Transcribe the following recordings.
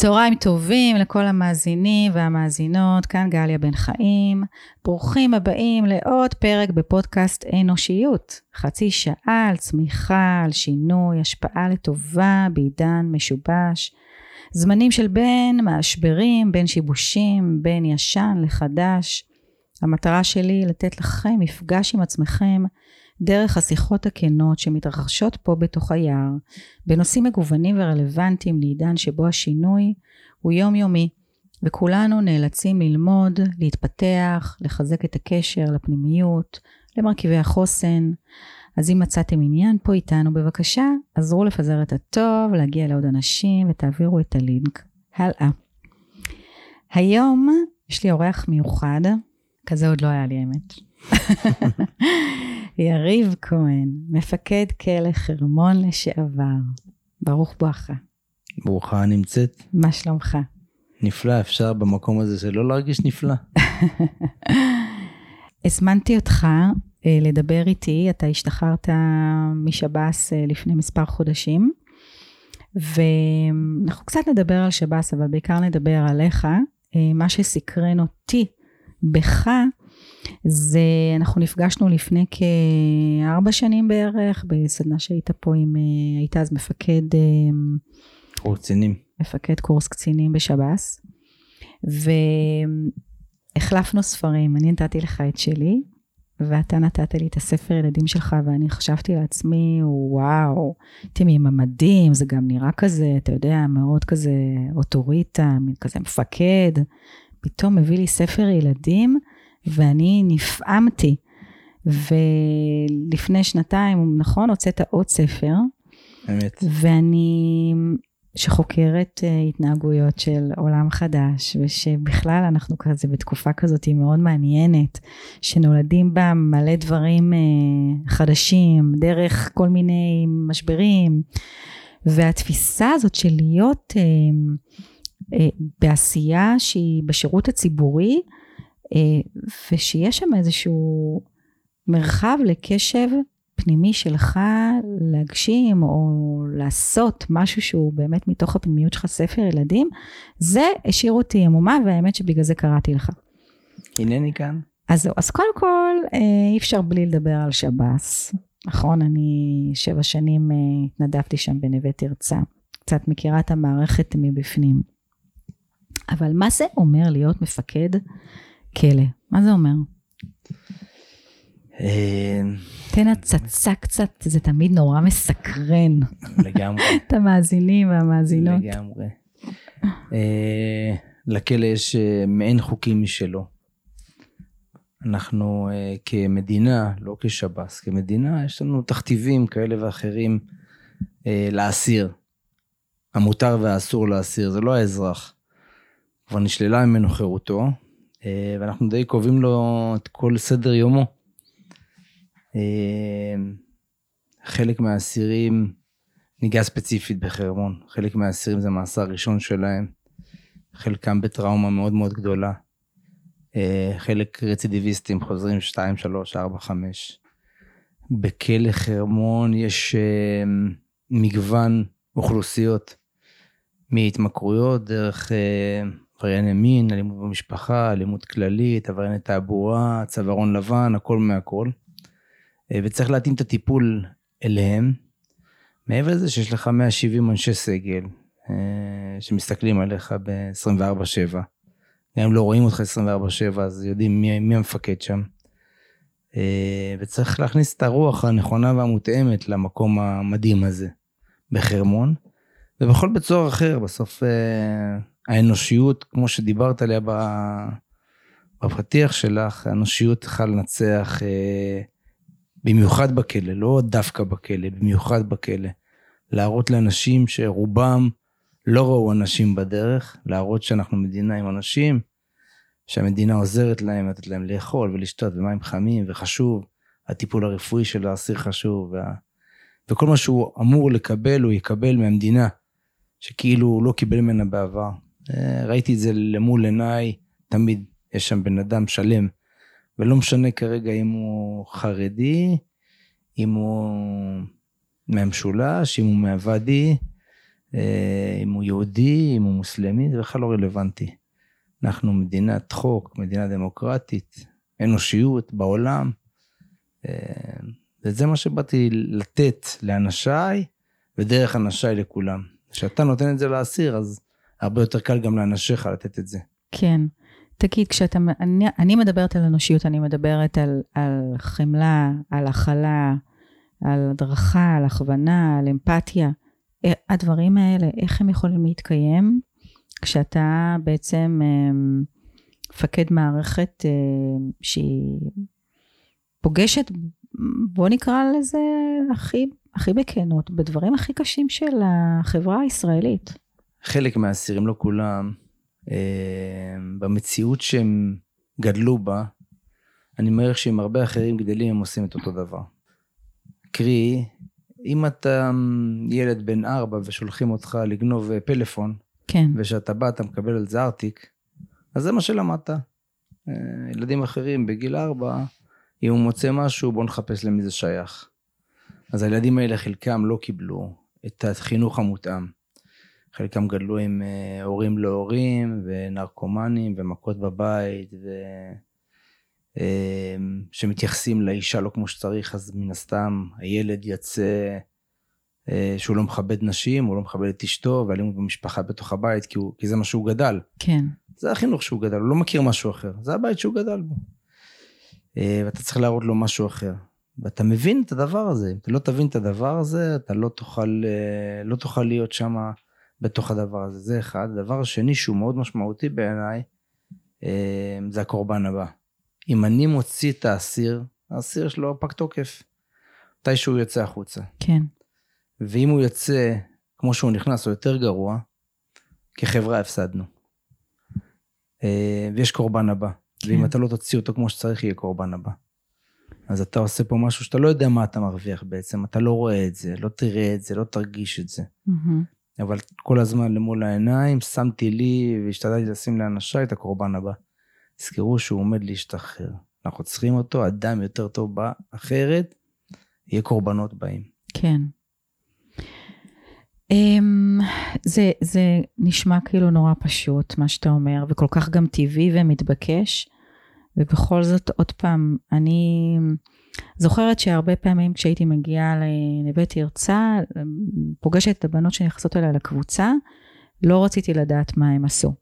צהריים טובים לכל המאזינים והמאזינות, כאן גליה בן חיים. ברוכים הבאים לעוד פרק בפודקאסט אנושיות. חצי שעה על צמיחה, על שינוי, השפעה לטובה בעידן משובש. זמנים של בין משברים, בין שיבושים, בין ישן לחדש. המטרה שלי לתת לכם מפגש עם עצמכם דרך השיחות הכנות שמתרחשות פה בתוך היער, בנושאים מגוונים ורלוונטיים לעידן שבו השינוי הוא יומיומי, וכולנו נאלצים ללמוד, להתפתח, לחזק את הקשר לפנימיות, למרכיבי החוסן. אז אם מצאתם עניין פה איתנו, בבקשה, עזרו לפזר את הטוב, להגיע לעוד אנשים ותעבירו את הלינק הלאה. היום יש לי אורח מיוחד, כזה עוד לא היה לי האמת. יריב כהן, מפקד כלא חרמון לשעבר. ברוך בואכה. ברוכה נמצאת. מה שלומך? נפלא, אפשר במקום הזה שלא להרגיש נפלא. הזמנתי אותך אה, לדבר איתי, אתה השתחררת משב"ס אה, לפני מספר חודשים, ואנחנו קצת נדבר על שב"ס, אבל בעיקר נדבר עליך. אה, מה שסקרן אותי בך, זה, אנחנו נפגשנו לפני כארבע שנים בערך, בסדנה שהיית פה עם, היית אז מפקד... קורס קצינים. מפקד קורס קצינים בשב"ס, והחלפנו ספרים, אני נתתי לך את שלי, ואתה נתת לי את הספר ילדים שלך, ואני חשבתי לעצמי, וואו, עם המדים, זה גם נראה כזה, אתה יודע, מאוד כזה אוטוריטה, כזה מפקד. פתאום מביא לי ספר ילדים, ואני נפעמתי. ולפני שנתיים, נכון, הוצאת עוד ספר. אמת. ואני שחוקרת uh, התנהגויות של עולם חדש, ושבכלל אנחנו כזה בתקופה כזאת מאוד מעניינת, שנולדים בה מלא דברים uh, חדשים, דרך כל מיני משברים, והתפיסה הזאת של להיות uh, בעשייה שהיא בשירות הציבורי, uh, ושיש שם איזשהו מרחב לקשב פנימי שלך להגשים או לעשות משהו שהוא באמת מתוך הפנימיות שלך ספר ילדים, זה השאיר אותי עמומה והאמת שבגלל זה קראתי לך. הנני כאן. אז זהו, אז קודם כל אה, אי אפשר בלי לדבר על שב"ס. נכון, אני שבע שנים אה, התנדבתי שם בנווה תרצה. קצת מכירה את המערכת מבפנים. אבל מה זה אומר להיות מפקד כלא? מה זה אומר? אה, תן הצצה קצת, זה תמיד נורא מסקרן. לגמרי. את המאזינים והמאזינות. לגמרי. אה, לכלא יש אה, מעין חוקים משלו. אנחנו כמדינה, לא כשב"ס, כמדינה, יש לנו תכתיבים כאלה ואחרים לאסיר. המותר והאסור לאסיר, זה לא האזרח. כבר נשללה ממנו חירותו, ואנחנו די קובעים לו את כל סדר יומו. אמ, חלק מהאסירים, ניגע ספציפית בחרמון, חלק מהאסירים זה מאסר ראשון שלהם, חלקם בטראומה מאוד מאוד גדולה, אה, חלק רצידיביסטים חוזרים 2, 3, 4, 5. בכלא חרמון יש מגוון אוכלוסיות, מהתמכרויות דרך אה, עברייני מין, אלימות במשפחה, אלימות כללית, עברייני תעבורה, צווארון לבן, הכל מהכל. אה, וצריך להתאים את הטיפול אליהם. מעבר לזה שיש לך 170 אנשי סגל אה, שמסתכלים עליך ב-24/7. גם אם לא רואים אותך 24/7 אז יודעים מי, מי המפקד שם. אה, וצריך להכניס את הרוח הנכונה והמותאמת למקום המדהים הזה בחרמון. ובכל בית סוהר אחר בסוף האנושיות כמו שדיברת עליה בפתיח שלך האנושיות צריכה לנצח במיוחד בכלא, לא דווקא בכלא, במיוחד בכלא. להראות לאנשים שרובם לא ראו אנשים בדרך, להראות שאנחנו מדינה עם אנשים, שהמדינה עוזרת להם, לתת להם לאכול ולשתות ומים חמים, וחשוב, הטיפול הרפואי של האסיר חשוב, וה... וכל מה שהוא אמור לקבל, הוא יקבל מהמדינה, שכאילו הוא לא קיבל ממנה בעבר. אה, ראיתי את זה למול עיניי, תמיד יש שם בן אדם שלם ולא משנה כרגע אם הוא חרדי, אם הוא מהמשולש, אם הוא מהוואדי, אה, אם הוא יהודי, אם הוא מוסלמי, זה בכלל לא רלוונטי. אנחנו מדינת חוק, מדינה דמוקרטית, אנושיות בעולם. אה, וזה מה שבאתי לתת לאנשיי, ודרך אנשיי לכולם. כשאתה נותן את זה לאסיר, אז הרבה יותר קל גם לאנשיך לתת את זה. כן. תגיד, כשאתה, אני, אני מדברת על אנושיות, אני מדברת על, על חמלה, על הכלה, על הדרכה, על הכוונה, על אמפתיה. אה, הדברים האלה, איך הם יכולים להתקיים כשאתה בעצם אמ, מפקד מערכת אה, שהיא פוגשת, בוא נקרא לזה הכי, הכי בכנות, בדברים הכי קשים של החברה הישראלית. חלק מהאסירים, לא כולם, אה, במציאות שהם גדלו בה, אני מעריך שעם הרבה אחרים גדלים, הם עושים את אותו דבר. קרי, אם אתה ילד בן ארבע ושולחים אותך לגנוב פלאפון, כן. ושאתה בא, אתה מקבל על זה ארטיק, אז זה מה שלמדת. אה, ילדים אחרים בגיל ארבע, אם הוא מוצא משהו, בוא נחפש למי זה שייך. אז הילדים האלה, חלקם לא קיבלו את החינוך המותאם. חלקם גדלו עם אה, הורים לא הורים, ונרקומנים, ומכות בבית, ו... אה, שמתייחסים לאישה לא כמו שצריך, אז מן הסתם הילד יצא אה, שהוא לא מכבד נשים, הוא לא מכבד את אשתו, ואלימות במשפחה בתוך הבית, כי, הוא, כי זה מה שהוא גדל. כן. זה החינוך שהוא גדל, הוא לא מכיר משהו אחר, זה הבית שהוא גדל בו. ואתה צריך להראות לו משהו אחר. ואתה מבין את הדבר הזה, אם אתה לא תבין את הדבר הזה, אתה לא תוכל, לא תוכל להיות שם בתוך הדבר הזה, זה אחד. הדבר השני שהוא מאוד משמעותי בעיניי, זה הקורבן הבא. אם אני מוציא את האסיר, האסיר שלו פג תוקף. מתי שהוא יוצא החוצה. כן. ואם הוא יוצא כמו שהוא נכנס או יותר גרוע, כחברה הפסדנו. אה, ויש קורבן הבא. כן. ואם אתה לא תוציא אותו כמו שצריך, יהיה קורבן הבא. אז אתה עושה פה משהו שאתה לא יודע מה אתה מרוויח בעצם, אתה לא רואה את זה, לא תראה את זה, לא תרגיש את זה. Mm-hmm. אבל כל הזמן למול העיניים, שמתי לי והשתדלתי לשים לאנשיי את הקורבן הבא. תזכרו שהוא עומד להשתחרר. אנחנו צריכים אותו, אדם יותר טוב בא, אחרת יהיה קורבנות באים. כן. Um, זה, זה נשמע כאילו נורא פשוט, מה שאתה אומר, וכל כך גם טבעי ומתבקש, ובכל זאת, עוד פעם, אני זוכרת שהרבה פעמים כשהייתי מגיעה לבית תרצה, פוגשת את הבנות שנכנסות אליי לקבוצה, לא רציתי לדעת מה הם עשו.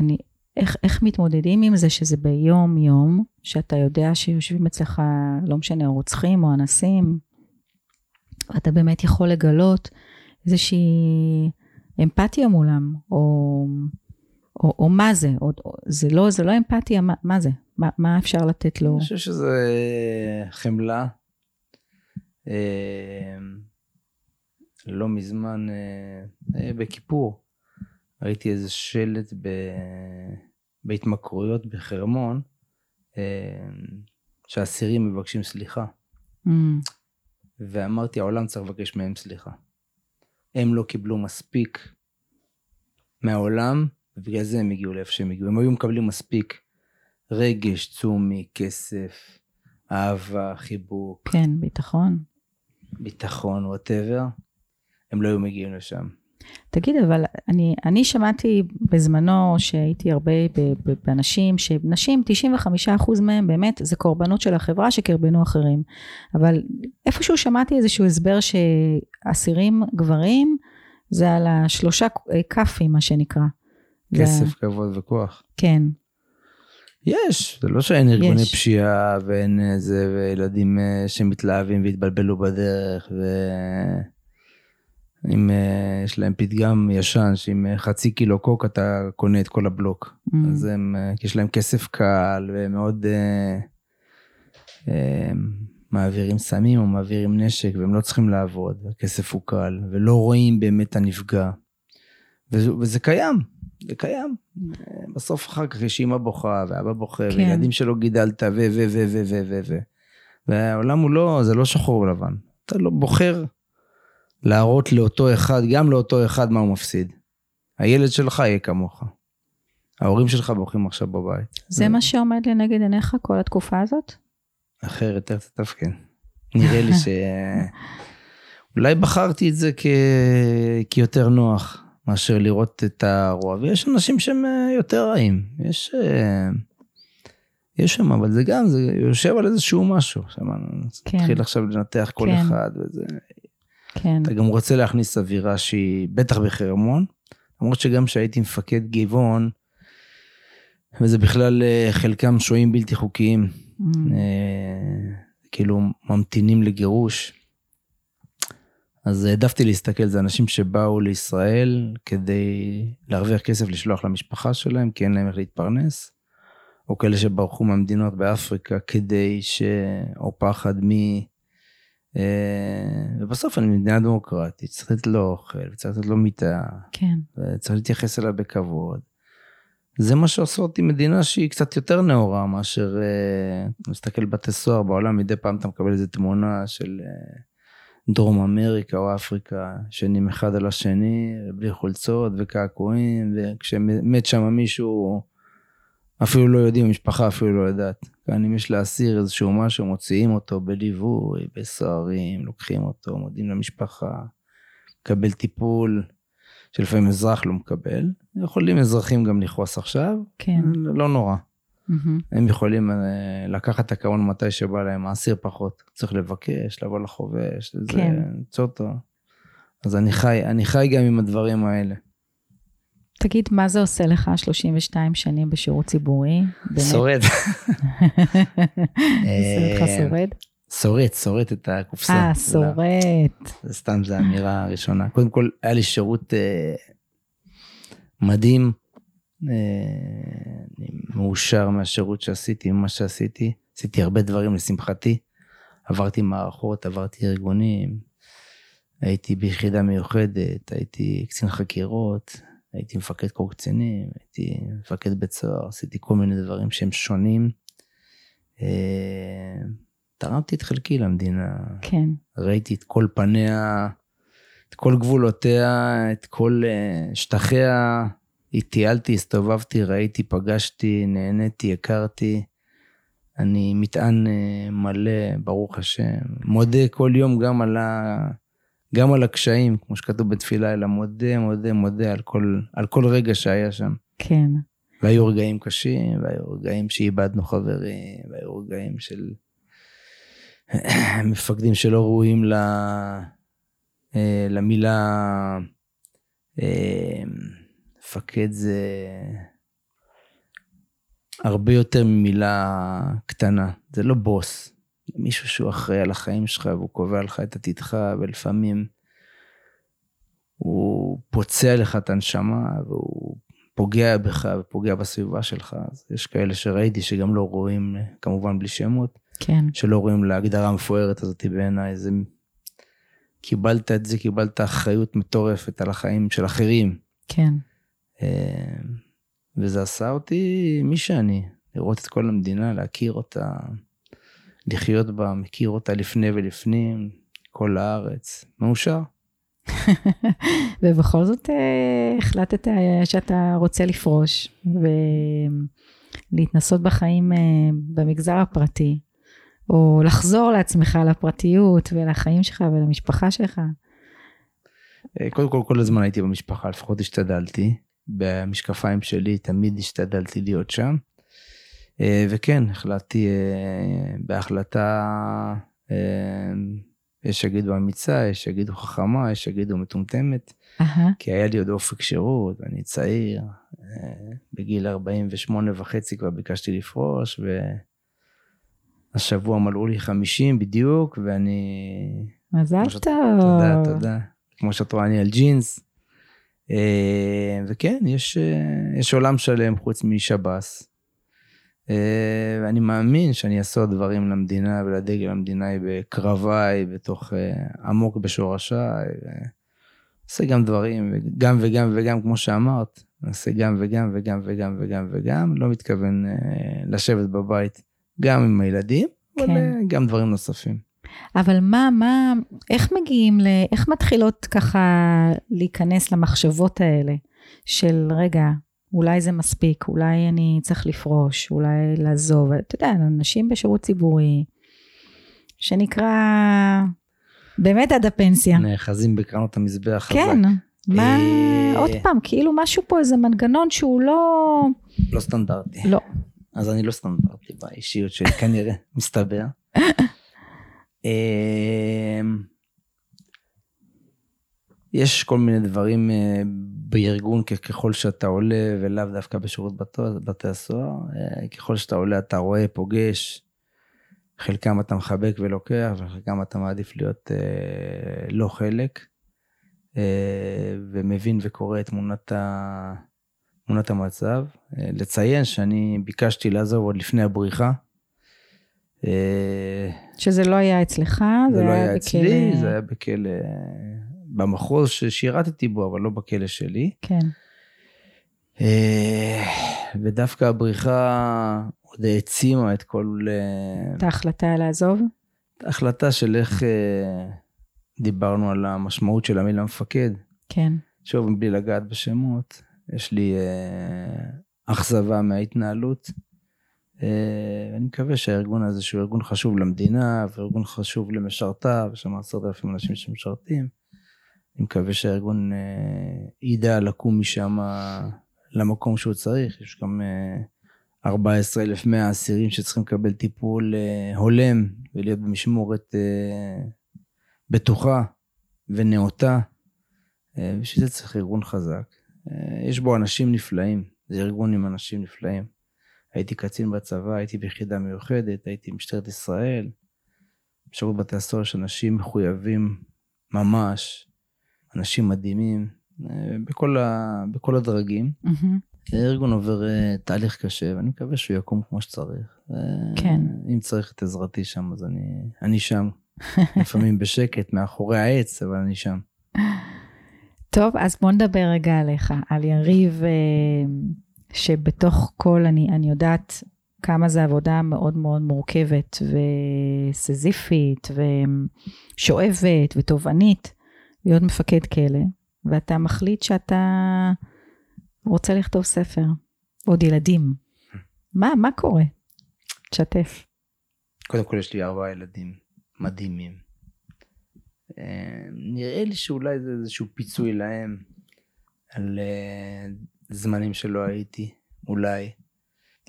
אני, איך, איך מתמודדים עם זה שזה ביום יום, שאתה יודע שיושבים אצלך, לא משנה, רוצחים או אנסים, ואתה באמת יכול לגלות איזושהי אמפתיה מולם, או, או, או מה זה, או, זה, לא, זה לא אמפתיה, מה, מה זה? מה, מה אפשר לתת לו? אני חושב שזה חמלה. אה, לא מזמן, אה, בכיפור, ראיתי איזה שלט ב... בהתמכרויות בחרמון, אה, שאסירים מבקשים סליחה. Mm. ואמרתי, העולם צריך לבקש מהם סליחה. הם לא קיבלו מספיק מהעולם, ובגלל זה הם הגיעו לאיפה שהם הגיעו. הם היו מקבלים מספיק רגש, צומי, כסף, אהבה, חיבוק. כן, ביטחון. ביטחון, וואטאבר. הם לא היו מגיעים לשם. תגיד, אבל אני, אני שמעתי בזמנו שהייתי הרבה באנשים, שנשים, 95% מהם באמת זה קורבנות של החברה שקרבנו אחרים. אבל איפשהו שמעתי איזשהו הסבר שאסירים גברים זה על השלושה כאפים, מה שנקרא. כסף, זה... כבוד וכוח. כן. יש, זה לא שאין ארגוני יש. פשיעה ואין איזה, וילדים אה, שמתלהבים והתבלבלו בדרך, ו... אם uh, יש להם פתגם ישן שעם חצי קילו קוק אתה קונה את כל הבלוק. Mm. אז הם, יש להם כסף קל ומאוד uh, uh, מעבירים סמים או מעבירים נשק והם לא צריכים לעבוד, הכסף הוא קל ולא רואים באמת הנפגע. וזה, וזה קיים, זה קיים. בסוף אחר כך יש אימא בוכה, ואבא בוכה, כן. וילדים שלא גידלת, ו, ו, ו, ו, ו, ו, ו. והעולם הוא לא, זה לא שחור ולבן. אתה לא בוחר להראות לאותו אחד, גם לאותו אחד מה הוא מפסיד. הילד שלך יהיה כמוך. ההורים שלך בוכים עכשיו בבית. זה מה שעומד לנגד עיניך כל התקופה הזאת? אחרת איך תתפקד. נראה לי ש... אולי בחרתי את זה כ... כיותר נוח. מאשר לראות את הרוע, ויש אנשים שהם אה, יותר רעים, יש... אה, יש שם, אבל זה גם, זה יושב על איזשהו משהו. עכשיו, כן. תתחיל עכשיו לנתח כל כן. אחד, וזה... כן. אתה גם רוצה להכניס אווירה שהיא, בטח בחרמון, למרות שגם כשהייתי מפקד גבעון, וזה בכלל אה, חלקם שוהים בלתי חוקיים, mm. אה, כאילו ממתינים לגירוש. אז העדפתי להסתכל, זה אנשים שבאו לישראל כדי להרוויח כסף לשלוח למשפחה שלהם, כי אין להם איך להתפרנס, או כאלה שברחו מהמדינות באפריקה כדי ש... או פחד מ... אה, ובסוף אני מדינה דמוקרטית, צריך לתת לו אוכל, צריך לתת לו מיטה, כן. וצריך להתייחס אליו בכבוד. זה מה שעושה אותי מדינה שהיא קצת יותר נאורה מאשר, אה, מסתכל בתי סוהר בעולם, מדי פעם אתה מקבל איזה תמונה של אה, דרום אמריקה או אפריקה, שנים אחד על השני, בלי חולצות וקעקועים, וכשמת שם מישהו, אפילו לא יודעים, המשפחה אפילו לא יודעת. כאן אם יש לאסיר איזשהו משהו, מוציאים אותו בליווי, בסוהרים, לוקחים אותו, מודיעים למשפחה, מקבל טיפול. שלפעמים אזרח לא מקבל. יכולים אזרחים גם לכעוס עכשיו, כן. לא נורא. Mm-hmm. הם יכולים אה, לקחת את הקרון מתי שבא להם, האסיר פחות. צריך לבקש, לבוא לחובש, כן. למצוא אותו. אז אני חי, אני חי גם עם הדברים האלה. תגיד, מה זה עושה לך 32 שנים בשירות ציבורי? שורד. עושה אותך שורד? שורט, שורט את הקופסה. אה, שורט. זה סתם, זו אמירה ראשונה. קודם כל, היה לי שירות אה, מדהים. אה, אני מאושר מהשירות שעשיתי, ממה שעשיתי. עשיתי הרבה דברים לשמחתי. עברתי מערכות, עברתי ארגונים. הייתי ביחידה מיוחדת, הייתי קצין חקירות, הייתי מפקד קור קצינים, הייתי מפקד בית סוהר, עשיתי כל מיני דברים שהם שונים. אה, תרמתי את חלקי למדינה. כן. ראיתי את כל פניה, את כל גבולותיה, את כל uh, שטחיה. טיילתי, הסתובבתי, ראיתי, פגשתי, נהניתי, הכרתי. אני מטען uh, מלא, ברוך השם. מודה כל יום גם על, ה... גם על הקשיים, כמו שכתוב בתפילה, אלא מודה, מודה, מודה על כל, על כל רגע שהיה שם. כן. והיו רגעים קשים, והיו רגעים שאיבדנו חברים, והיו רגעים של... מפקדים שלא ראויים ל... אה, למילה אה, מפקד זה הרבה יותר ממילה קטנה, זה לא בוס, זה מישהו שהוא אחראי על החיים שלך והוא קובע לך את עתידך ולפעמים הוא פוצע לך את הנשמה והוא פוגע בך ופוגע בסביבה שלך. אז יש כאלה שראיתי שגם לא רואים, כמובן בלי שמות, כן. שלא רואים להגדרה המפוארת הזאת בעיניי, זה... קיבלת את זה, קיבלת אחריות מטורפת על החיים של אחרים. כן. אה, וזה עשה אותי מי שאני, לראות את כל המדינה, להכיר אותה, לחיות בה, מכיר אותה לפני ולפנים, כל הארץ, מאושר. ובכל זאת אה, החלטת שאתה רוצה לפרוש ולהתנסות בחיים אה, במגזר הפרטי. או לחזור לעצמך, לפרטיות ולחיים שלך ולמשפחה שלך? אה, קודם כל, כל הזמן הייתי במשפחה, לפחות השתדלתי. במשקפיים שלי תמיד השתדלתי להיות שם. אה, וכן, החלטתי אה, בהחלטה, יש שיגידו אמיצה, יש שיגידו חכמה, יש שיגידו מטומטמת. Uh-huh. כי היה לי עוד אופק שירות, ואני צעיר. בגיל 48 וחצי כבר ביקשתי לפרוש, ו... השבוע מלאו לי 50 בדיוק, ואני... מזל טוב. תודה, תודה. כמו שאת רואה, אני על ג'ינס. אה, וכן, יש, אה, יש עולם שלם חוץ משב"ס. אה, ואני מאמין שאני אעשה דברים למדינה ולדגל המדינאי בקרביי, בתוך עמוק בשורשיי. נעשה גם דברים, גם וגם וגם, כמו שאמרת, נעשה גם וגם וגם וגם וגם וגם, לא מתכוון לשבת בבית גם עם הילדים, כן. אבל גם דברים נוספים. אבל מה, מה, איך מגיעים ל... איך מתחילות ככה להיכנס למחשבות האלה של רגע, אולי זה מספיק, אולי אני צריך לפרוש, אולי לעזוב. אתה יודע, אנשים בשירות ציבורי, שנקרא באמת עד הפנסיה. נאחזים בקרנות המזבח חזק. כן. מה, אה, עוד פעם, כאילו משהו פה, איזה מנגנון שהוא לא... לא סטנדרטי. לא. אז אני לא סטנדרטי באישיות שלי, כנראה, מסתבר. אמ, יש כל מיני דברים אה, בארגון ככל שאתה עולה, ולאו דווקא בשירות בתי- הסוהר, אה, ככל שאתה עולה אתה רואה, פוגש, חלקם אתה מחבק ולוקח, וחלקם אתה מעדיף להיות אה, לא חלק, ומבין וקורא את תמונת, ה, תמונת המצב. לציין שאני ביקשתי לעזוב עוד לפני הבריחה. אה, שזה לא היה אצלך, זה לא היה בכלא- אצלי, זה היה בכלא, במחוז ששירתתי בו, אבל לא בכלא שלי. כן. אה, ודווקא הבריחה עוד העצימה את כל... אה, את ההחלטה לעזוב? ההחלטה של איך דיברנו על המשמעות של המילה מפקד. כן. שוב, מבלי לגעת בשמות, יש לי אכזבה מההתנהלות. אה, אני מקווה שהארגון הזה, שהוא ארגון חשוב למדינה, וארגון חשוב למשרתיו, יש שם עשרת אלפים אנשים שמשרתים, אני מקווה שהארגון אה, ידע לקום משם למקום שהוא צריך. יש גם אה, 14,100 אסירים שצריכים לקבל טיפול אה, הולם ולהיות במשמורת אה, בטוחה ונאותה. אה, בשביל זה צריך ארגון חזק. אה, יש בו אנשים נפלאים, זה ארגון עם אנשים נפלאים. הייתי קצין בצבא, הייתי ביחידה מיוחדת, הייתי במשטרת ישראל. בשירות בתי הסוהר יש אנשים מחויבים ממש, אנשים מדהימים, אה, בכל, ה... בכל הדרגים. מהמם. הארגון עובר אה, תהליך קשה, ואני מקווה שהוא יקום כמו שצריך. אה, כן. אם צריך את עזרתי שם, אז אני, אני שם. לפעמים בשקט, מאחורי העץ, אבל אני שם. טוב, אז בוא נדבר רגע עליך, על יריב, אה, שבתוך כל, אני, אני יודעת כמה זו עבודה מאוד מאוד מורכבת וסזיפית ושואבת ותובענית, להיות מפקד כלא, ואתה מחליט שאתה רוצה לכתוב ספר, עוד ילדים. מה, מה קורה? תשתף. קודם כל יש לי ארבעה ילדים מדהימים. אה, נראה לי שאולי זה איזשהו פיצוי להם על אה, זמנים שלא הייתי, אולי.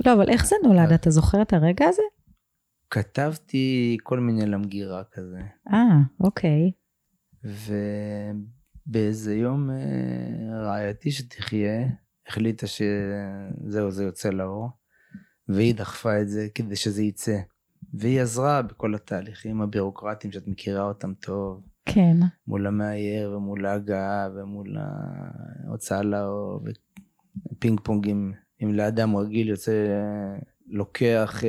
לא, אבל איך זה נולד? אתה זוכר את הרגע הזה? כתבתי כל מיני למגירה כזה, אה, אוקיי. ובאיזה יום אה, רעייתי שתחיה החליטה שזהו, זה יוצא לאור, והיא דחפה את זה כדי שזה יצא. והיא עזרה בכל התהליכים הבירוקרטיים שאת מכירה אותם טוב, כן. מול המאייר ומול ההגהה ומול ההוצאה לאור ופינג פונגים. אם לאדם רגיל יוצא, לוקח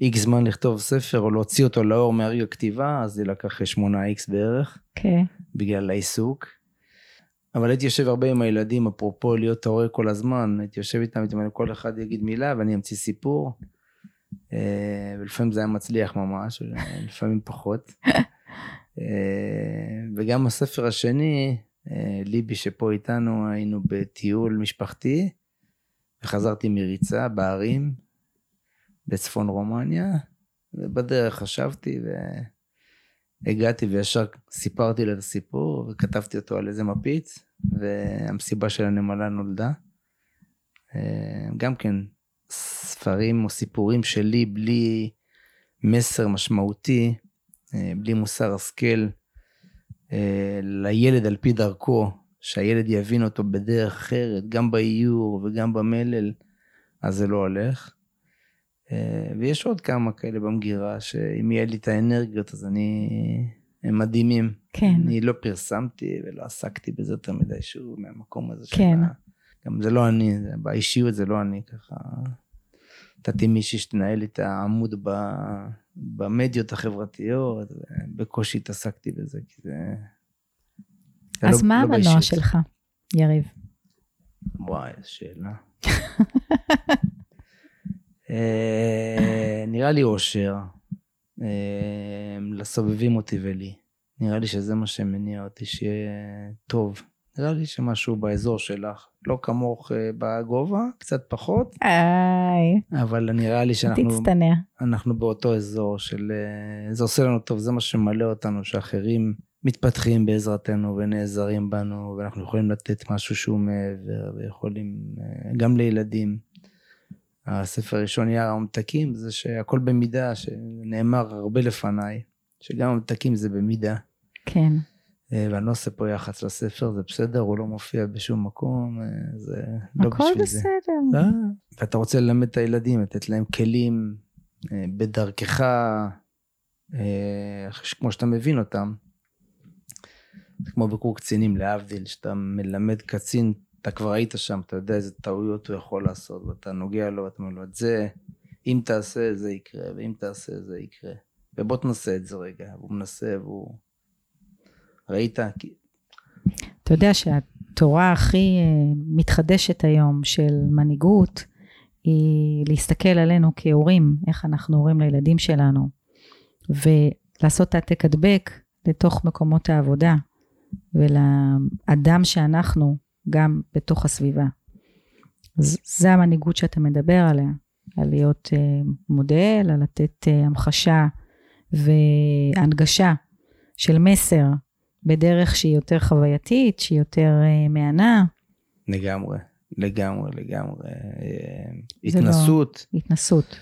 איקס זמן לכתוב ספר או להוציא אותו לאור מהרגע כתיבה, אז זה לקח שמונה איקס בערך, כן. בגלל העיסוק. אבל הייתי יושב הרבה עם הילדים, אפרופו להיות ההורה כל הזמן, הייתי יושב איתם, הייתי אומר, כל אחד יגיד מילה ואני אמציא סיפור. אה, ולפעמים זה היה מצליח ממש, לפעמים פחות. אה, וגם הספר השני, אה, ליבי שפה איתנו, היינו בטיול משפחתי, וחזרתי מריצה בערים בצפון רומניה, ובדרך חשבתי והגעתי וישר סיפרתי לה את הסיפור, וכתבתי אותו על איזה מפיץ, והמסיבה של הנמלה נולדה. אה, גם כן, ספרים או סיפורים שלי בלי מסר משמעותי, אה, בלי מוסר השכל אה, לילד על פי דרכו, שהילד יבין אותו בדרך אחרת, גם באיור וגם במלל, אז זה לא הולך. אה, ויש עוד כמה כאלה במגירה, שאם יהיה לי את האנרגיות, אז אני... הם מדהימים. כן. אני לא פרסמתי ולא עסקתי בזה יותר מדי, שוב, מהמקום הזה כן. ה... גם זה לא אני, באישיות זה לא אני, ככה. נתתי מישהי שתנהל את העמוד ב... במדיות החברתיות, ובקושי התעסקתי בזה, כי זה... אז לא- מה לא המנוע. שלך, יריב? וואי, איזו שאלה. אה, נראה לי אושר, אה, לסובבים אותי ולי. נראה לי שזה מה שמניע אותי, שיהיה טוב נראה לי שמשהו באזור שלך. לא כמוך אה, בגובה, קצת פחות, איי, אבל נראה לי שאנחנו תצטנע. אנחנו באותו אזור של... אה, זה עושה לנו טוב, זה מה שממלא אותנו, שאחרים מתפתחים בעזרתנו ונעזרים בנו, ואנחנו יכולים לתת משהו שהוא מעבר, ויכולים... אה, גם לילדים. הספר הראשון, יער הממתקים, זה שהכל במידה, שנאמר הרבה לפניי, שגם הממתקים זה במידה. כן. ואני לא עושה פה יח"צ לספר, זה בסדר, הוא לא מופיע בשום מקום, אה, זה לא הכל בשביל זה. בסדר. אה, ואתה רוצה ללמד את הילדים, לתת להם כלים אה, בדרכך, כמו שאתה מבין אותם. זה כמו בקור קצינים, להבדיל, שאתה מלמד קצין, אתה כבר היית שם, אתה יודע איזה טעויות הוא יכול לעשות, ואתה נוגע לו, ואתה אומר לו, את זה, אם תעשה, זה יקרה, ואם תעשה, זה יקרה. ובוא תנסה את זה רגע. והוא מנסה, והוא... ראית? אתה יודע שהתורה הכי אה, מתחדשת היום של מנהיגות, היא להסתכל עלינו כהורים, איך אנחנו הורים לילדים שלנו, ולעשות העתק הדבק לתוך מקומות העבודה, ולאדם שאנחנו גם בתוך הסביבה. אז זה המנהיגות שאתה מדבר עליה, על להיות אה, מודל, על לתת אה, המחשה והנגשה של מסר בדרך שהיא יותר חווייתית, שהיא יותר אה, מהנה, לגמרי, לגמרי, לגמרי. אה, זה לא- התנסות. התנסות.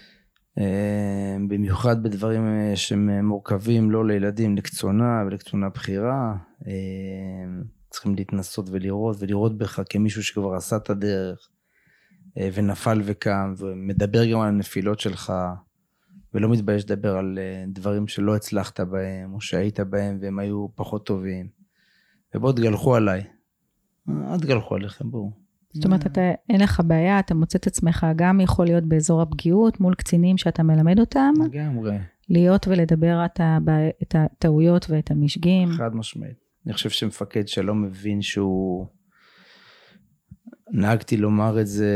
אה, במיוחד בדברים אה, שהם מורכבים לא לילדים, לקצונה ולקצונה בכירה. אה, צריכים להתנסות ולראות, ולראות בך כמישהו שכבר עשה את הדרך, אה, ונפל וקם, ומדבר גם על הנפילות שלך, ולא מתבייש לדבר על אה, דברים שלא הצלחת בהם, או שהיית בהם והם היו פחות טובים. ובואו תגלחו עליי. אה, אל תגלחו עליכם, בואו. זאת אומרת, אתה, אין לך בעיה, אתה מוצא את עצמך גם יכול להיות באזור הפגיעות מול קצינים שאתה מלמד אותם, לגמרי. להיות ולדבר את, הטעויות ואת המשגים. חד משמעית. אני חושב שמפקד שלא מבין שהוא... נהגתי לומר את זה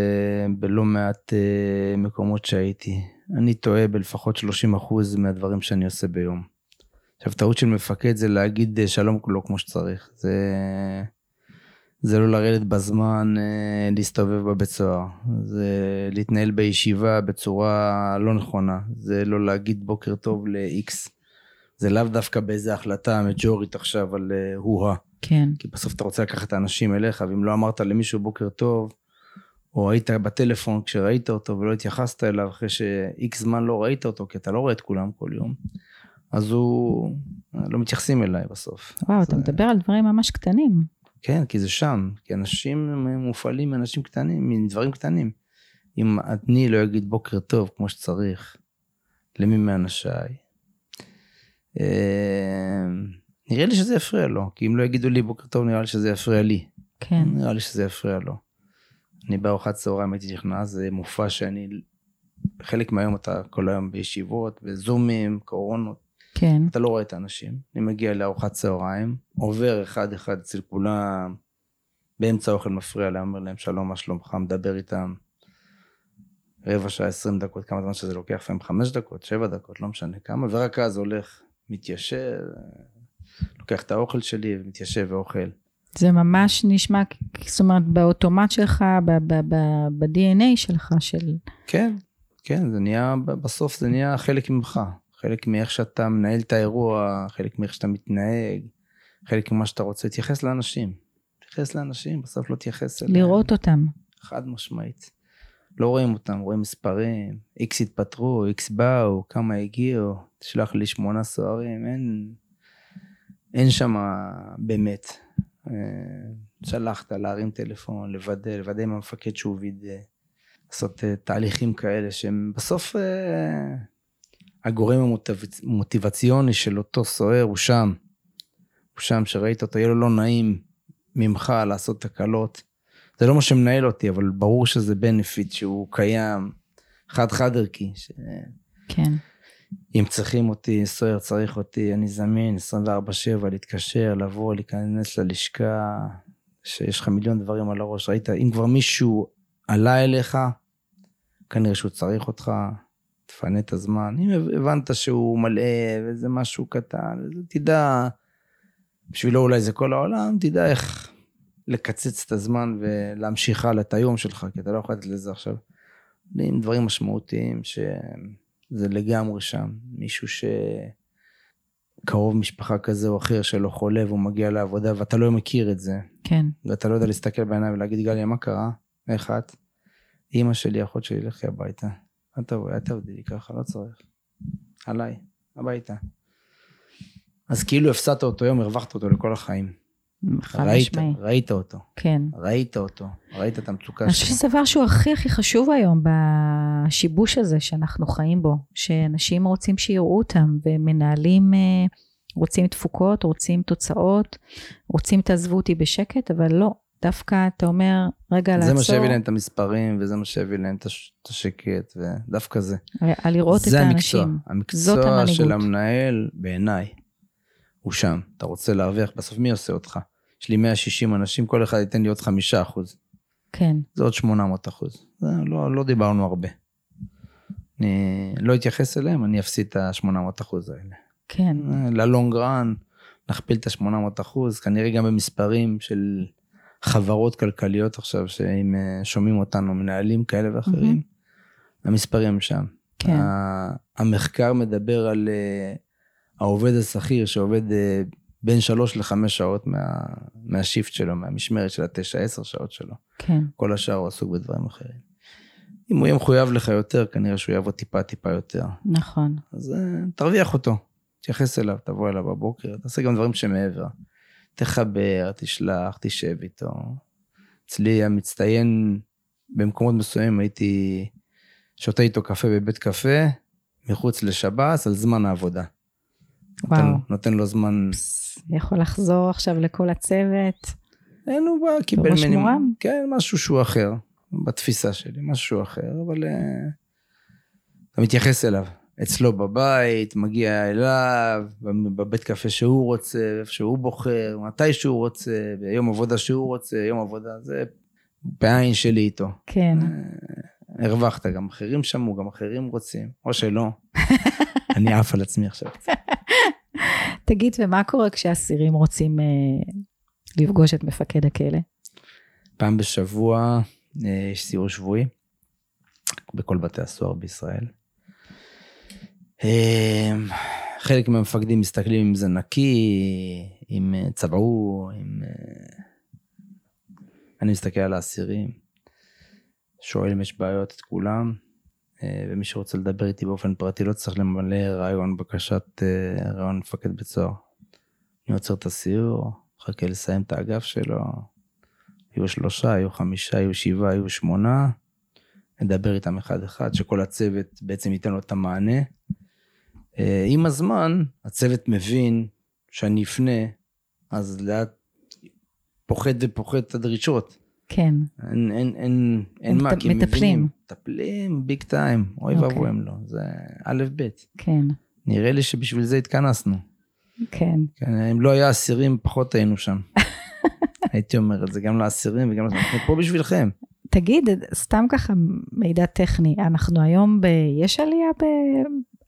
בלא מעט uh, מקומות שהייתי. אני טועה בלפחות 30% מהדברים שאני עושה ביום. עכשיו, טעות של מפקד זה להגיד אה, שלום לא כמו שצריך. זה, זה לא לרדת בזמן, uh, להסתובב בבית סוהר. זה להתנהל בישיבה בצורה לא נכונה. זה לא להגיד בוקר טוב ל-X. זה לאו דווקא באיזה החלטה מג'ורית עכשיו על אה, הוא-הא. כן, כי בסוף אתה רוצה לקחת את האנשים אליך, ואם לא אמרת למישהו בוקר טוב, או היית בטלפון כשראית אותו ולא התייחסת אליו אחרי שאיקס זמן לא ראית אותו, כי אתה לא רואה את כולם כל יום, אז הוא... לא מתייחסים אליי בסוף. וואו, אז, אתה מדבר על דברים ממש קטנים. כן, כי זה שם. כי אנשים מופעלים מאנשים קטנים, מדברים קטנים. אם אני לא אגיד בוקר טוב כמו שצריך למי מאנשיי, אה, נראה לי שזה יפריע לו. כי אם לא יגידו לי בוקר טוב, נראה לי שזה יפריע לי. כן, נראה לי שזה יפריע לו. אני בארוחת צהריים הייתי נכנס, זה מופע שאני... חלק מהיום אתה כל היום בישיבות, בזומים, קורונות. כן, אתה לא רואה את האנשים. אני מגיע לארוחת צהריים, עובר אחד אחד אצל כולם, באמצע האוכל מפריע להם, אומר להם שלום, מה שלומך, מדבר איתם. רבע שעה, עשרים דקות, כמה זמן שזה לוקח, לפעמים חמש דקות, שבע דקות, לא משנה כמה, ורק אז הולך, מתיישב, לוקח את האוכל שלי ומתיישב ואוכל. זה ממש נשמע, זאת אומרת, באוטומט שלך, ב-DNA שלך, של... כן, כן, זה נהיה, בסוף זה נהיה חלק ממך. חלק מאיך שאתה מנהל את האירוע, חלק מאיך שאתה מתנהג, חלק ממה שאתה רוצה. תתייחס לאנשים. תתייחס לאנשים, בסוף לא תייחס אליהם. לראות אותם. חד משמעית. לא רואים אותם, רואים מספרים, איקס התפטרו, איקס באו, כמה הגיעו, תשלח לי שמונה סוהרים, אין, אין שם באמת. אה, שלחת להרים טלפון, לוודא, לוודא עם המפקד שהוא וידא, לעשות אה, תהליכים כאלה שהם בסוף אה, הגורם המוטיבצ- המוטיבציוני של אותו סוהר הוא שם. הוא שם, שראית אותו, יהיה לו לא נעים ממך לעשות תקלות. זה לא מה שמנהל אותי, אבל ברור שזה בנפיט שהוא קיים, חד-חד ערכי. כן, אם צריכים אותי, סוהר צריך אותי, אני זמין 24/7, להתקשר, לבוא, להיכנס ללשכה, שיש לך מיליון דברים על הראש. ראית, אם כבר מישהו עלה אליך, כנראה שהוא צריך אותך, תפנה את הזמן. אם הבנת שהוא מלא וזה משהו קטן, תדע, בשבילו אולי זה כל העולם, תדע איך, לקצץ את הזמן ולהמשיך הלאה את היום שלך, כי אתה לא יכול לתת לזה עכשיו. עם דברים משמעותיים שזה לגמרי שם. מישהו שקרוב משפחה כזה או אחר שלא חולה והוא מגיע לעבודה ואתה לא מכיר את זה. כן. ואתה לא יודע להסתכל בעיניים ולהגיד, גליה, מה קרה? איך את? אימא שלי, אחות שלי, לכי הביתה. אל תבואי, אל תעבדי לי ככה, לא צריך. עליי, הביתה. אז כאילו הפסדת אותו יום, הרווחת אותו לכל החיים. חד ראית, משמעי. ראית אותו, כן. ראית אותו, ראית את המצוקה אני חושבת שלו. שזה דבר שהוא הכי הכי חשוב היום בשיבוש הזה שאנחנו חיים בו, שאנשים רוצים שיראו אותם ומנהלים אה, רוצים תפוקות, רוצים תוצאות, רוצים תעזבו אותי בשקט, אבל לא, דווקא אתה אומר, רגע זה לעצור, מה שהביא להם את המספרים, וזה מה שהביא להם את הש- את השקט, ודווקא זה. על לראות את זה המקצוע. האנשים. זאת המקצוע המנהיגות. של המנהל, בעיניי, הוא שם. אתה רוצה להרוויח, בסוף מי עושה אותך? יש לי 160 אנשים, כל אחד ייתן לי עוד 5 אחוז. כן, זה עוד 800 אחוז. זה לא, לא דיברנו הרבה. אני לא אתייחס אליהם, אני אפסיד את ה-800 אחוז האלה. כן, ללונג רן, נכפיל את ה-800 אחוז, כנראה גם במספרים של חברות כלכליות עכשיו, שאם אה, שומעים אותנו, מנהלים כאלה ואחרים, המספרים הם שם. כן, המחקר מדבר על אה, העובד השכיר שעובד אה, בין שלוש לחמש שעות מה, מהשיפט שלו, מהמשמרת של התשע, עשר שעות שלו. כן, כל השאר הוא עסוק בדברים אחרים. אם הוא יהיה מחויב לך יותר, כנראה שהוא יעבוד טיפה טיפה יותר. נכון, אז אה, תרוויח אותו, תתייחס אליו, תבוא אליו בבוקר, תעשה גם דברים שמעבר. תחבר, תשלח, תשב איתו. אצלי המצטיין, במקומות מסוימים הייתי שותה איתו קפה בבית קפה, מחוץ לשב"ס, על זמן העבודה. וואו. נותן, נותן לו זמן, יכול לחזור עכשיו לכל הצוות, אין הוא בא, קיבל ממני, מורם? כן, משהו שהוא אחר, בתפיסה שלי, משהו אחר, אבל אה, אתה מתייחס אליו. אצלו בבית, מגיע אליו, בבית קפה שהוא רוצה, איפה שהוא בוחר, מתי שהוא רוצה, ביום עבודה שהוא רוצה, יום עבודה, זה בעין שלי איתו. כן, הרווחת, גם אחרים שמעו, גם אחרים רוצים, או שלא. אני עף על עצמי עכשיו. תגיד, ומה קורה כשאסירים רוצים אה, לפגוש את מפקד הכלא? פעם בשבוע אה, יש סיור שבועי בכל בתי הסוהר בישראל. אה, חלק מהמפקדים מסתכלים אם זה נקי, אם אה, צבעו, אם... אה, אני מסתכל על האסירים, שואל אם יש בעיות את כולם, ומי שרוצה לדבר איתי באופן פרטי לא צריך למלא רעיון בקשת אה, רעיון מפקד בית סוהר. אני עוצר את הסיור, מחכה לסיים את האגף שלו, היו שלושה, היו חמישה, היו שבעה, היו שמונה. נדבר איתם אחד אחד, שכל הצוות בעצם ייתן לו את המענה. אה, עם הזמן, הצוות מבין שאני אפנה, אז לאט פוחת ופוחת את הדרישות. כן, אין, אין, אין, אין מה, כי הם מטפלים. מבינים. מטפלים ביג טיים, אוי אוקיי. ואבוי הם לא, זה א' ב'. כן, נראה לי שבשביל זה התכנסנו. כן, כן, אם לא היה אסירים, פחות היינו שם. הייתי אומר את זה גם לאסירים וגם... אנחנו פה בשבילכם. תגיד, סתם ככה מידע טכני, אנחנו היום ב... יש עלייה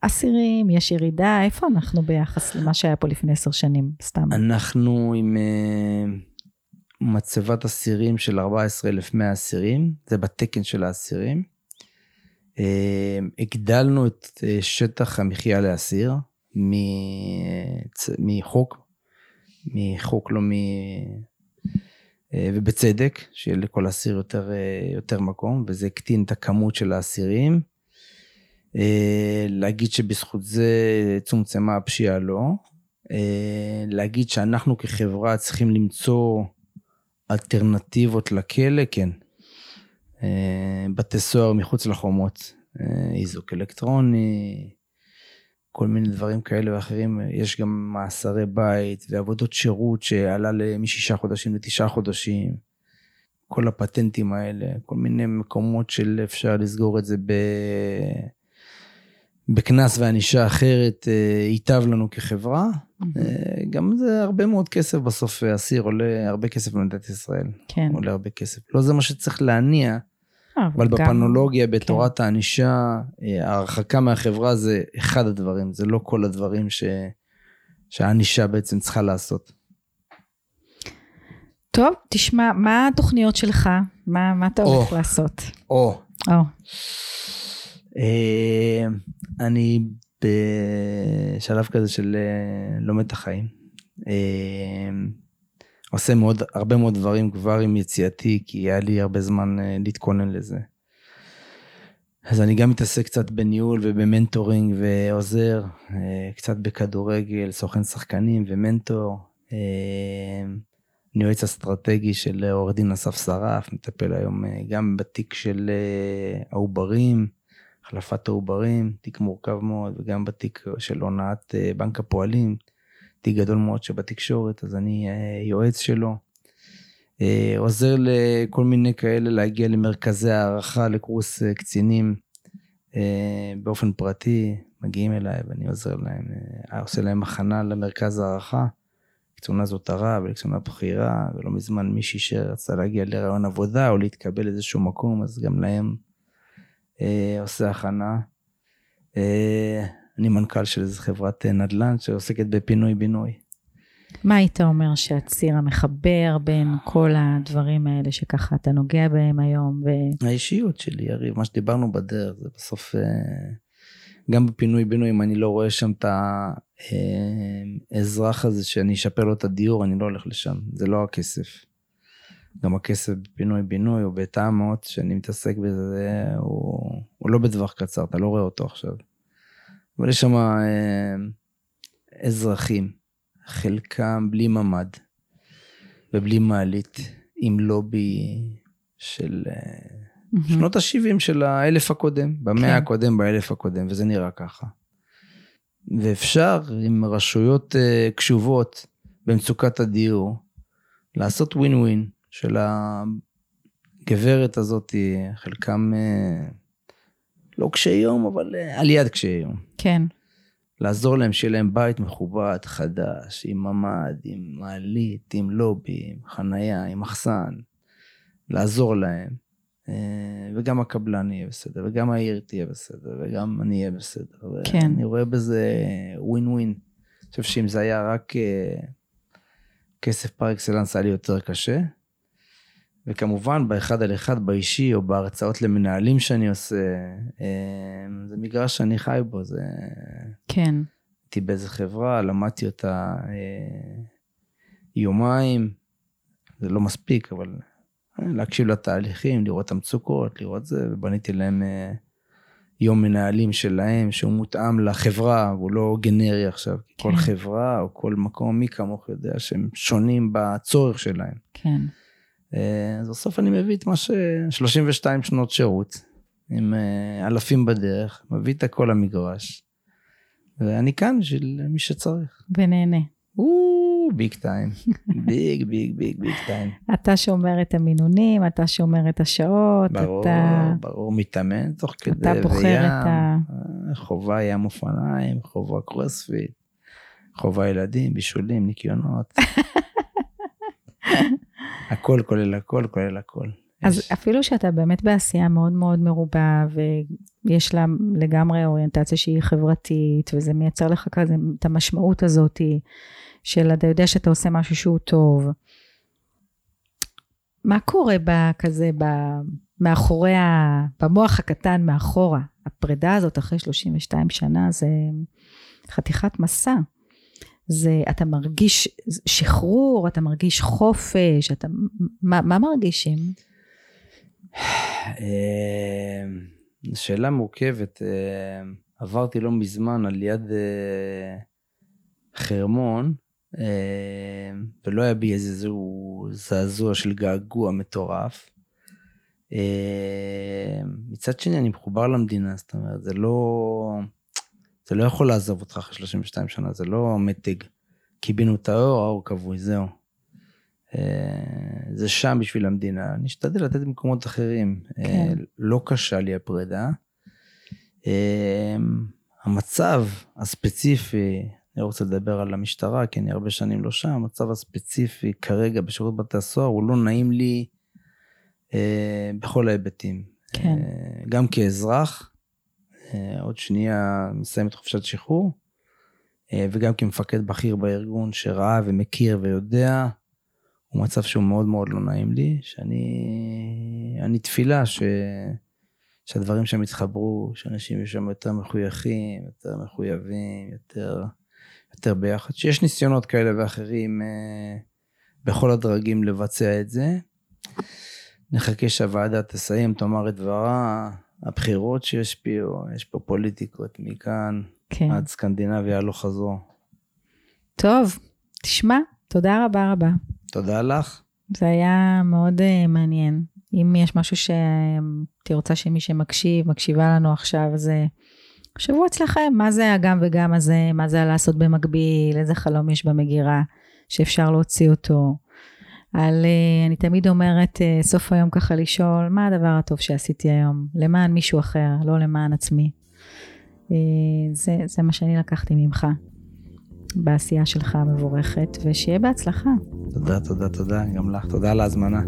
באסירים, יש ירידה, איפה אנחנו ביחס למה שהיה פה לפני עשר שנים, סתם? אנחנו עם אה, מצבת אסירים של 14,100 אסירים, זה בתקן של האסירים. אה, הגדלנו את אה, שטח המחיה לאסיר מחוק, מחוק לא מ... אה, ובצדק, שיהיה לכל אסיר יותר, יותר מקום, וזה הקטין את הכמות של האסירים. להגיד שבזכות זה צומצמה הפשיעה לא. להגיד שאנחנו כחברה צריכים למצוא אלטרנטיבות לכלא, כן. אה, בתי סוהר מחוץ לחומות, אה, איזוק אלקטרוני, כל מיני דברים כאלה ואחרים. יש גם מאסרי בית ועבודות שירות שעלה משישה חודשים לתשעה חודשים. כל הפטנטים האלה, כל מיני מקומות של אפשר לסגור את זה ב... בקנס וענישה אחרת אה, ייטב לנו כחברה. אה, גם זה הרבה מאוד כסף בסוף, אה, אסיר עולה הרבה כסף במדינת ישראל. כן. עולה הרבה כסף. לא זה מה שצריך להניע, אה, אבל בפנולוגיה, בתורת הענישה, אה, ההרחקה מהחברה זה אחד הדברים, זה לא כל הדברים ש... שהענישה בעצם צריכה לעשות. טוב, תשמע, מה התוכניות שלך? מה, מה אתה הולך. לעשות? או, או, אה, אני בשלב כזה של אה, לומד את החיים. אה, עושה מאוד, הרבה מאוד דברים כבר עם יציאתי, כי היה לי הרבה זמן אה, להתכונן לזה. אז אני גם מתעסק קצת בניהול ובמנטורינג ועוזר, אה, קצת בכדורגל, סוכן שחקנים ומנטור. אה, אני יועץ אסטרטגי של עורך דין אסף שרף, מטפל היום אה, גם בתיק של אה, העוברים, החלפת העוברים, תיק מורכב מאוד, וגם בתיק של הונאת אה, בנק הפועלים, תיק גדול מאוד שבתקשורת, אז אני אה, יועץ שלו. אה, עוזר לכל מיני כאלה להגיע למרכזי הערכה לקורס קצינים באופן פרטי, מגיעים אליי ואני עוזר להם, עושה להם הכנה למרכז הערכה. קצונה זוטרה ולקצונה בכירה, ולא מזמן מישהי שרצתה להגיע לרעיון עבודה או להתקבל לאיזשהו מקום, אז גם להם עושה הכנה. אה, אני מנכ"ל של איזו חברת אה, נדל"ן שעוסקת בפינוי-בינוי. מה היית אומר שהציר המחבר בין כל הדברים האלה שככה אתה נוגע בהם היום? ו... האישיות שלי, יריב, מה שדיברנו בדרך, זה בסוף, אה, גם בפינוי-בינוי, אם אני לא רואה שם את האזרח הזה שאני אשפר לו את הדיור, אני לא הולך לשם, זה לא הכסף. גם הכסף בפינוי-בינוי או בטעמות שאני מתעסק בזה, זה, הוא, הוא לא בטווח קצר, אתה לא רואה אותו עכשיו. אבל יש שם אה, אזרחים, חלקם בלי ממ"ד ובלי מעלית, עם לובי של אה, שנות ה-70 של האלף הקודם, במאה כן. הקודם, באלף הקודם, וזה נראה ככה. ואפשר עם רשויות אה, קשובות במצוקת הדיור, לעשות ווין ווין של הגברת הזאת, חלקם אה, לא קשי יום, אבל אה, על יד קשי יום. כן, לעזור להם שיהיה להם בית מכובד, חדש, עם ממ"ד, עם מעלית, עם לובי, עם חנייה, עם מחסן. לעזור להם. אה, וגם הקבלן יהיה בסדר, וגם העיר תהיה בסדר, וגם אני אהיה בסדר. כן. אני רואה בזה ווין ווין. אני חושב שאם זה היה רק כסף פר אקסלנס, היה לי יותר קשה. וכמובן, באחד על אחד, באישי, או בהרצאות למנהלים שאני עושה, אה, זה מגרש שאני חי בו, זה... כן, הייתי באיזה חברה, למדתי אותה אה, יומיים, זה לא מספיק, אבל אה, להקשיב לתהליכים, לראות את המצוקות, לראות זה, ובניתי להם יום מנהלים שלהם, שהוא מותאם לחברה, והוא לא גנרי עכשיו. כן. כל חברה או כל מקום, מי כמוך יודע שהם שונים בצורך שלהם. כן. אה, אז בסוף אני מביא את מה ש... 32 שנות שירות, עם אה, אלפים בדרך, מביא את הכל למגרש, ואני כאן בשביל מי שצריך. ונהנה. big time. Big, big, big, big time. אתה שומר את המינונים, אתה שומר את השעות, ברור, אתה... ברור, מתאמן תוך כדי, אתה בוחר וים, את ה- אה, חובה ים אופניים, חובה קרוספיט, חובה ילדים, בישולים, ניקיונות. הכל כולל הכל, כולל הכל. אז יש- אפילו שאתה באמת בעשייה מאוד מאוד מרובה, ויש לה לגמרי אוריינטציה שהיא חברתית, וזה מייצר לך כזה את המשמעות הזאת של אתה יודע שאתה עושה משהו שהוא טוב. מה קורה בכזה, ב, מאחורי, ה, במוח הקטן מאחורה? הפרידה הזאת אחרי 32 שנה זה חתיכת מסע. זה, אתה מרגיש שחרור, אתה מרגיש חופש, אתה, מה, מה מרגישים? אה, שאלה מורכבת. אה, עברתי לא מזמן על יד אה, חרמון, אה, ולא היה בי איזשהו זעזוע של געגוע מטורף. מצד שני, אני מחובר למדינה, זאת אומרת, זה לא... זה לא יכול לעזוב אותך אחרי 32 שנה, זה לא מתג. קיבינו את האור, האור כבוי, זהו. אה, זה שם בשביל המדינה, נשתדל לתת במקומות אחרים. כן. אה, לא קשה לי הפרידה. אה, המצב הספציפי, אני רוצה לדבר על המשטרה, כי אני הרבה שנים לא שם, המצב הספציפי כרגע בשירות בתי הסוהר הוא לא נעים לי אה, בכל ההיבטים. כן. אה, גם כאזרח, עוד שנייה מסיים את חופשת שחרור, אה, וגם כמפקד בכיר בארגון שראה ומכיר ויודע, הוא מצב שהוא מאוד מאוד לא נעים לי, שאני אני תפילה ש, שהדברים שם יתחברו, שאנשים יהיו שם יותר מחויכים, יותר מחויבים, יותר, יותר ביחד, שיש ניסיונות כאלה ואחרים אה, בכל הדרגים לבצע את זה. נחכה שהוועדה תסיים, תאמר את דברה, הבחירות שישפיעו, יש פה פוליטיקות מכאן כן. עד סקנדינביה הלוך חזור. טוב, תשמע, תודה רבה רבה. תודה לך. זה היה מאוד uh, מעניין. אם יש משהו שהייתי רוצה שמי שמקשיב, מקשיבה לנו עכשיו, אז חשבו אצלכם, מה זה הגם וגם הזה, מה זה הלעשות במקביל, איזה חלום יש במגירה שאפשר להוציא אותו. על, uh, אני תמיד אומרת, uh, סוף היום ככה לשאול, מה הדבר הטוב שעשיתי היום? למען מישהו אחר, לא למען עצמי. Uh, זה, זה מה שאני לקחתי ממך. בעשייה שלך המבורכת, ושיהיה בהצלחה. תודה, תודה, תודה, גם לך. תודה על ההזמנה.